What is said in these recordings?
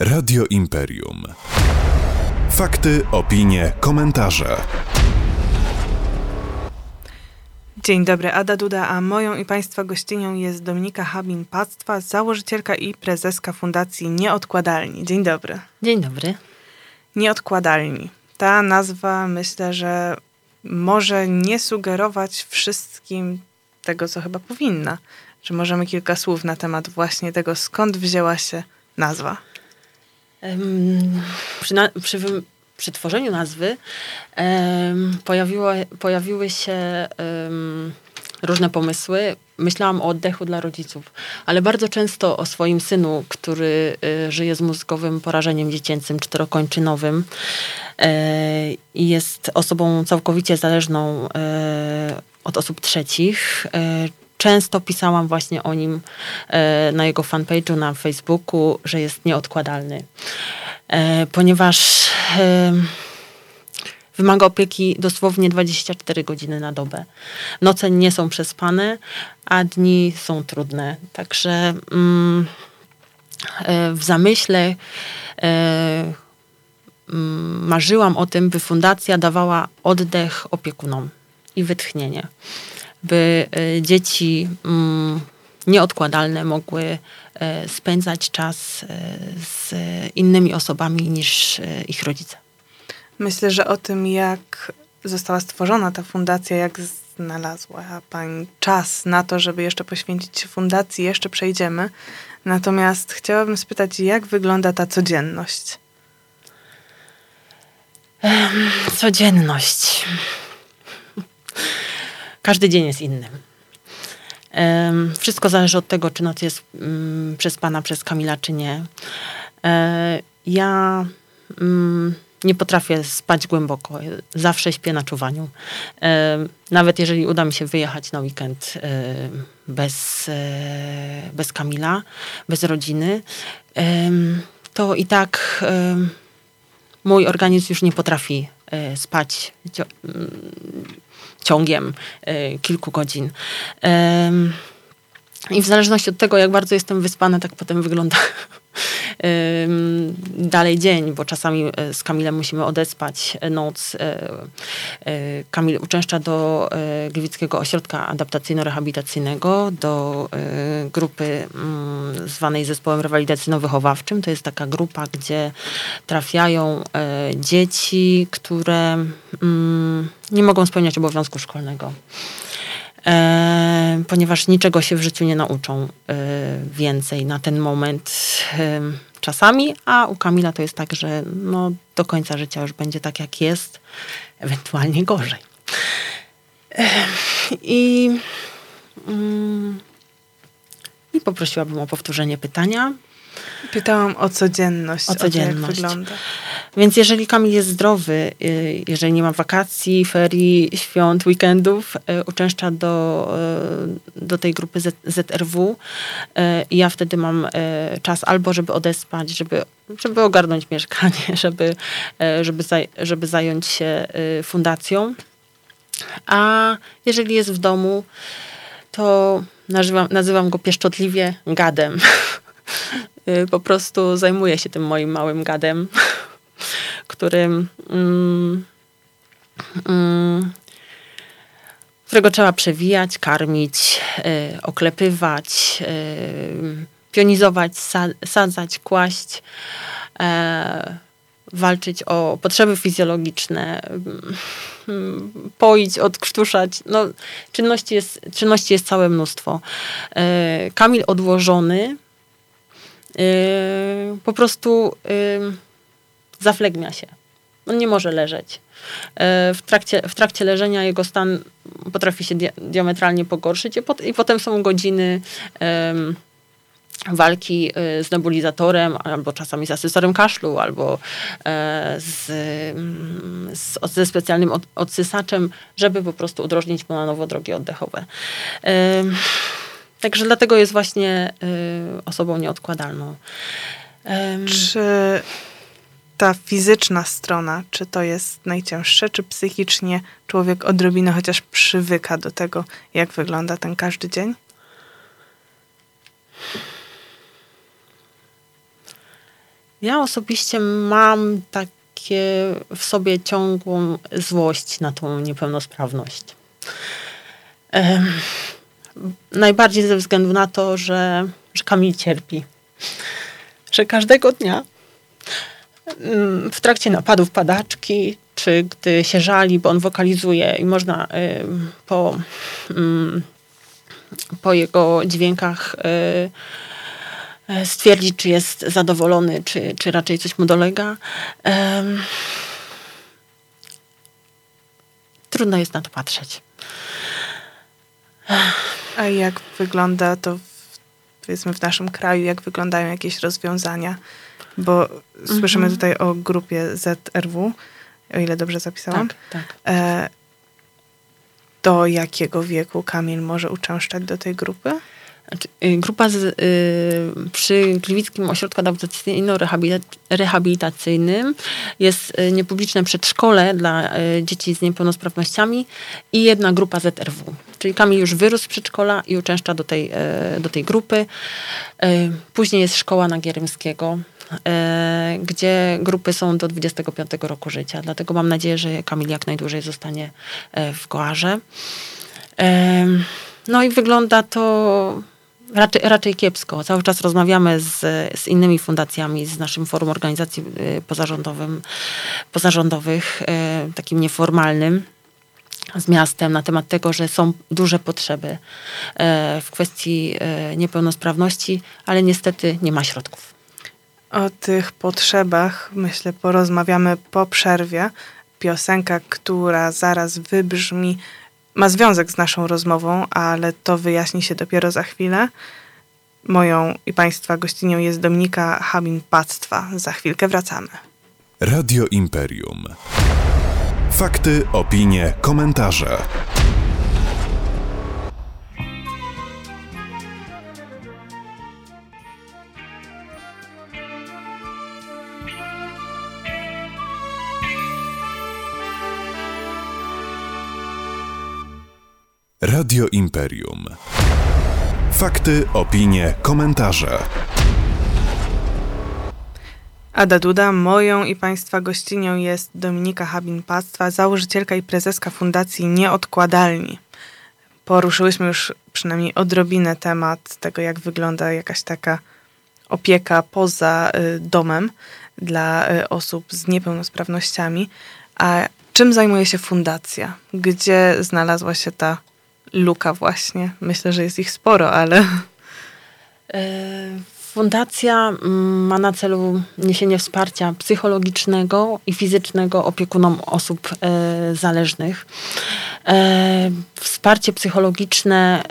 Radio Imperium. Fakty, opinie, komentarze. Dzień dobry, Ada Duda, a moją i Państwa gościnią jest Dominika Habin-Pactwa, założycielka i prezeska Fundacji Nieodkładalni. Dzień dobry. Dzień dobry. Nieodkładalni. Ta nazwa myślę, że może nie sugerować wszystkim tego, co chyba powinna. Czy możemy kilka słów na temat właśnie tego, skąd wzięła się nazwa? Przy, na, przy, przy, tworzeniu nazwy pojawiło, pojawiły się różne pomysły. Myślałam o oddechu dla rodziców, ale bardzo często o swoim synu, który y, żyje z mózgowym porażeniem dziecięcym czterokończynowym y, i jest osobą całkowicie zależną y, od osób trzecich często pisałam właśnie o nim e, na jego fanpage'u na Facebooku, że jest nieodkładalny. E, ponieważ e, wymaga opieki dosłownie 24 godziny na dobę. Noce nie są przespane, a dni są trudne. Także mm, w zamyśle mm, marzyłam o tym, by fundacja dawała oddech opiekunom i wytchnienie by e, dzieci mm, nieodkładalne mogły e, spędzać czas e, z innymi osobami niż ich rodzice. Myślę, że o tym, jak została stworzona ta fundacja, jak znalazła Pani czas na to, żeby jeszcze poświęcić się fundacji, jeszcze przejdziemy. Natomiast chciałabym spytać, jak wygląda ta codzienność? Codzienność. Każdy dzień jest inny. Wszystko zależy od tego, czy noc jest mm, przespana przez Kamila, czy nie. E, ja mm, nie potrafię spać głęboko. Zawsze śpię na czuwaniu. Nawet jeżeli uda mi się wyjechać na weekend bez, e, bez Kamila, bez rodziny, to i tak mój organizm już nie potrafi e, spać ciągiem e, kilku godzin. I w zależności od tego, jak bardzo jestem wyspana, tak potem wygląda dalej dzień, bo czasami e, z Kamilem musimy odespać noc. E, Kamil uczęszcza do Gliwickiego Ośrodka Adaptacyjno-Rehabilitacyjnego, do grupy mm, zwanej Zespołem Rewalidacyjno-Wychowawczym. To jest taka grupa, gdzie trafiają dzieci, które mm, nie mogą spełniać obowiązku szkolnego. E, ponieważ niczego się w życiu nie nauczą e, więcej na ten moment e, czasami, a u Kamila to jest tak, że no, do końca życia już będzie tak jak jest, ewentualnie gorzej. I, mm, I poprosiłabym o powtórzenie pytania. Pytałam o codzienność. O codzienność. O to, jak wygląda. Więc jeżeli Kamil jest zdrowy, y, jeżeli nie ma wakacji, ferii, świąt, weekendów, y, uczęszcza do, y, do tej grupy ZRW i ja wtedy mam czas albo, żeby odespać, żeby, żeby ogarnąć mieszkanie, żeby, żeby, żeby zająć się fundacją. A jeżeli jest w domu, to nazywam, nazywam go pieszczotliwie gadem. Po prostu zajmuję się tym moim małym gadem którym, mm, mm, którego trzeba przewijać, karmić, y, oklepywać, y, pionizować, sadzać, kłaść, y, walczyć o potrzeby fizjologiczne, mm, poić, odkrztuszać. No, czynności, jest, czynności jest całe mnóstwo. E, Kamil odłożony po prostu zaflegmia się. On nie może leżeć. E, w trakcie, w trakcie leżenia jego stan potrafi się diametralnie pogorszyć i, pot, i potem są godziny um, walki e, z nebulizatorem, albo czasami z asesorem kaszlu, albo e, z, mm, z, ze specjalnym od, odsysaczem, żeby po prostu udrożnić mu na nowo drogi oddechowe. Także dlatego jest właśnie osobą nieodkładalną. Czy ta fizyczna strona, czy to jest najcięższe, czy psychicznie człowiek odrobinę chociaż przywyka do tego, jak wygląda ten każdy dzień? Ja osobiście mam takie w sobie ciągłą złość na tą niepełnosprawność. najbardziej ze względu na to, że, że Kamil cierpi. Że każdego dnia w trakcie napadów padaczki, czy gdy się żali, bo on wokalizuje i można po, mm, po jego dźwiękach y, E, stwierdzić, czy jest zadowolony, czy, czy raczej coś mu dolega. Trudno jest na to patrzeć. A jak wygląda to, w, powiedzmy, w naszym kraju, jak wyglądają jakieś rozwiązania? Bo słyszymy mhm. tutaj o grupie ZRW, o ile dobrze zapisałam. Tak, tak. E, do jakiego wieku Kamil może uczęszczać do tej grupy? Znaczy, y, grupa z, y, przy Gliwickim Ośrodku Adaptacyjno-Rehabilitacyjnym jest y, niepubliczne przedszkole dla y, dzieci z niepełnosprawnościami i jedna grupa ZRW. Czyli Kamil już wyrósł z przedszkola i uczęszcza do tej, y, do tej grupy. Później jest szkoła Nagierymskiego, gdzie grupy są do 25 roku życia. Dlatego mam nadzieję, że Kamil jak najdłużej zostanie w Goarze. No i wygląda to Raczej, raczej kiepsko. Cały czas rozmawiamy z, z innymi fundacjami, z naszym forum organizacji pozarządowym, pozarządowych, takim nieformalnym z miastem na temat tego, że są duże potrzeby w kwestii niepełnosprawności, ale niestety nie ma środków. O tych potrzebach, myślę, porozmawiamy po przerwie. Piosenka, która zaraz wybrzmi, ma związek z naszą rozmową, ale to wyjaśni się dopiero za chwilę. Moją i Państwa gościnią jest Dominika Habin-Pactwa. Za chwilkę wracamy. Radio Imperium. Fakty, opinie, komentarze. Radio Imperium. Fakty, opinie, komentarze. Ada Duda, moją i Państwa gościnią jest Dominika Habin-Pactwa, założycielka i prezeska Fundacji Nieodkładalni. Poruszyłyśmy już przynajmniej odrobinę temat tego, jak wygląda jakaś taka opieka poza y, domem dla y, osób z niepełnosprawnościami. A czym zajmuje się fundacja? Gdzie znalazła się ta luka właśnie. Myślę, że jest ich sporo, ale... E, fundacja mm, ma na celu niesienie wsparcia psychologicznego i fizycznego opiekunom osób e, zależnych. E, wsparcie psychologiczne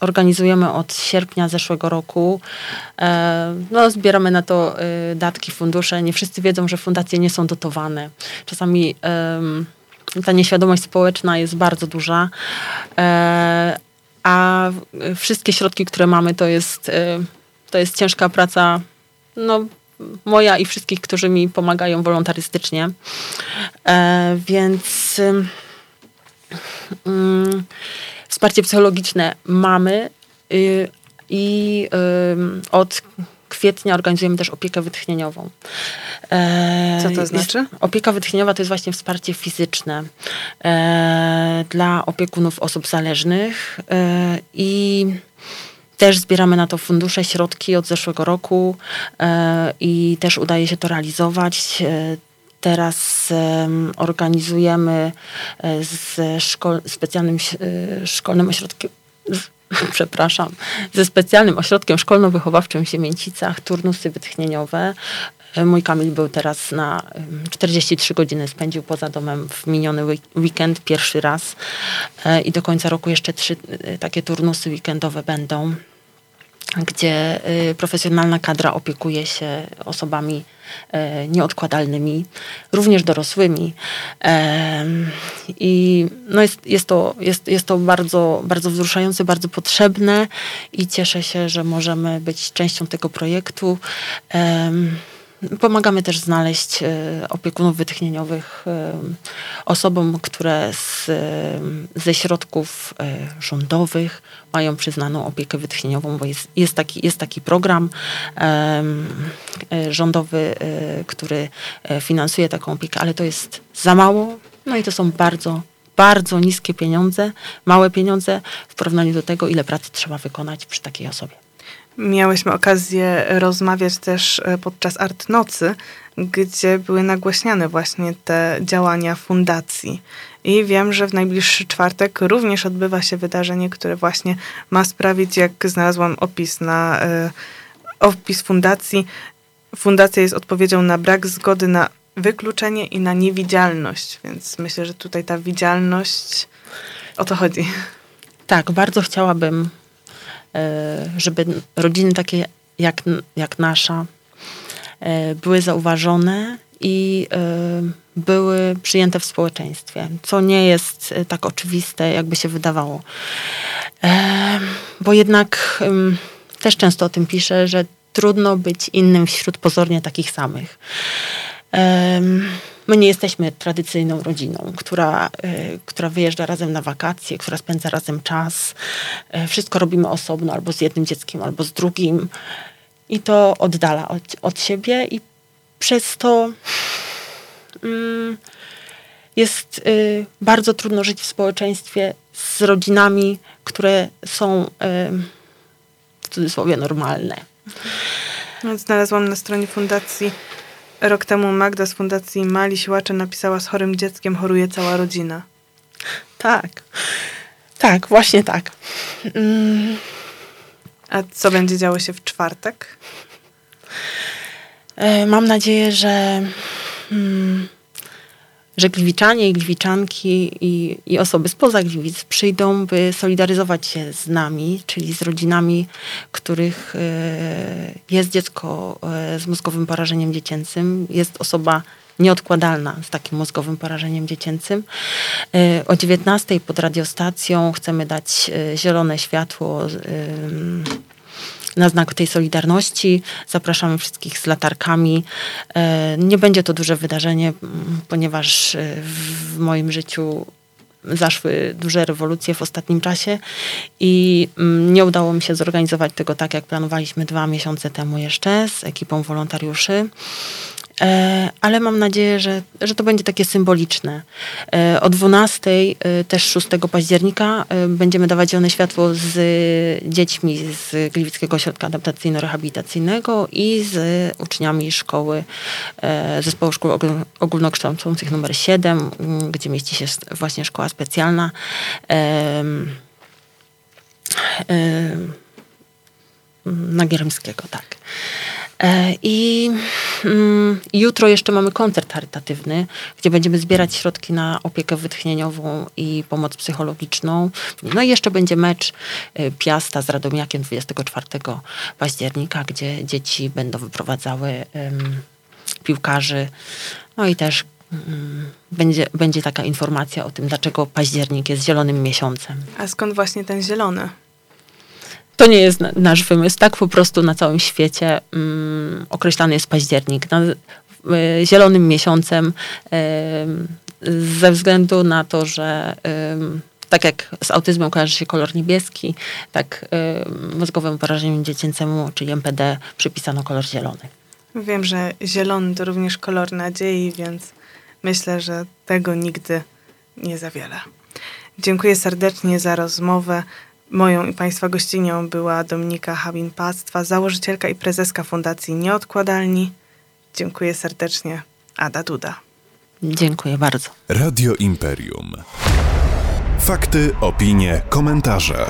organizujemy od sierpnia zeszłego roku. No, zbieramy na to datki, fundusze. Nie wszyscy wiedzą, że fundacje nie są dotowane. Czasami ta nieświadomość społeczna jest bardzo duża. E, a wszystkie środki, które mamy, to jest, e, to jest ciężka praca no, moja i wszystkich, którzy mi pomagają wolontarystycznie. E, więc mm, wsparcie psychologiczne mamy y, i od kwietnia organizujemy też opiekę wytchnieniową. E, Co to znaczy? Jest, opieka wytchnieniowa to jest właśnie wsparcie fizyczne e, dla opiekunów osób zależnych e, i też zbieramy na to fundusze, środki od zeszłego roku i też udaje się to realizować. Teraz organizujemy z szkol, specjalnym szkolnym ośrodkiem, przepraszam, ze specjalnym ośrodkiem szkolno-wychowawczym w Siemięcicach, turnusy wytchnieniowe. Mój Kamil był teraz na 43 godziny, spędził poza domem w miniony weekend pierwszy raz. E, i do końca roku jeszcze trzy e, takie turnusy weekendowe będą gdzie y, profesjonalna kadra opiekuje się osobami e, nieodkładalnymi, również dorosłymi. I no jest, jest, to, jest, jest to bardzo, bardzo wzruszające, bardzo potrzebne i cieszę się, że możemy być częścią tego projektu. Pomagamy też znaleźć opiekunów wytchnieniowych osobom, które z, ze środków rządowych mają przyznaną opiekę wytchnieniową, bo jest, jest, taki, jest taki program rządowy, który finansuje taką opiekę, ale to jest za mało. No i to są bardzo bardzo niskie pieniądze, małe pieniądze w porównaniu do tego, ile pracy trzeba wykonać przy takiej osobie. Miałyśmy okazję rozmawiać też e, podczas Art Nocy, gdzie były nagłaśniane właśnie te działania fundacji. I wiem, że w najbliższy czwartek również odbywa się wydarzenie, które właśnie ma sprawić, jak znalazłam opis na y, opis fundacji. Fundacja jest odpowiedzią na brak zgody na wykluczenie i na niewidzialność, więc myślę, że tutaj ta widzialność o to chodzi. Tak, bardzo chciałabym, e, żeby rodziny takie jak, jak nasza e, były zauważone i e, były przyjęte w społeczeństwie, co nie jest tak oczywiste, jakby się wydawało. Bo jednak też często o tym piszę, że trudno być innym wśród pozornie takich samych. My nie jesteśmy tradycyjną rodziną, która, e, która wyjeżdża razem na wakacje, która spędza razem czas. E, wszystko robimy osobno, albo z jednym dzieckiem, albo z drugim. I to oddala od, od siebie, i przez to mm, jest y, bardzo trudno żyć w społeczeństwie z rodzinami, które są y, w cudzysłowie normalne. Znalazłam na stronie fundacji Rok temu Magda z Fundacji Mali Siłacze napisała z chorym dzieckiem choruje cała rodzina. Tak. Tak, właśnie tak. Mm. A co będzie działo się w czwartek? E, mam nadzieję, że mm, że gliwiczanie i gliwiczanki i, i osoby spoza Gliwic przyjdą, by solidaryzować się z nami, czyli z rodzinami, których e, jest dziecko e, z mózgowym porażeniem dziecięcym, jest osoba nieodkładalna z takim mózgowym porażeniem dziecięcym. E, o 19 pod radiostacją chcemy dać zielone światło na znak tej solidarności. Zapraszamy wszystkich z latarkami. E, nie będzie to duże wydarzenie, ponieważ e, w moim życiu zaszły duże rewolucje w ostatnim czasie i nie udało mi się zorganizować tego tak, jak planowaliśmy dwa miesiące temu jeszcze z ekipą wolontariuszy. E, ale mam nadzieję, że, że to będzie takie symboliczne. E, o 12, e, też 6 października, będziemy dawać zielone światło z dziećmi z Gliwickiego Ośrodka Adaptacyjno-Rehabilitacyjnego i z uczniami szkoły, zespołu szkół ogólnokształcących numer 7, gdzie mieści się właśnie szkoła specjalna. Nagieremskiego, tak. I mm, jutro jeszcze mamy koncert charytatywny, gdzie będziemy zbierać środki na opiekę wytchnieniową i pomoc psychologiczną. No i jeszcze będzie mecz e, Piasta z Radomiakiem 24 października, gdzie dzieci będą wyprowadzały piłkarzy. No i też um, będzie, będzie taka informacja o tym, dlaczego październik jest zielonym miesiącem. A skąd właśnie ten zielony? To nie jest nasz wymysł. Tak po prostu na całym świecie um, określany jest październik. Na, y, zielonym miesiącem y, ze względu na to, że y, tak jak z autyzmem kojarzy się kolor niebieski, tak mózgowemu porażeniu dziecięcemu, czyli MPD, przypisano kolor zielony. Wiem, że zielony to również kolor nadziei, więc myślę, że tego nigdy nie za wiele. Dziękuję serdecznie za rozmowę. Moją i Państwa gościnią była Dominika Habin-Pactwa, założycielka i prezeska Fundacji Nieodkładalni. Dziękuję serdecznie. Ada Duda. Dziękuję bardzo. Radio Imperium. Fakty, opinie, komentarze.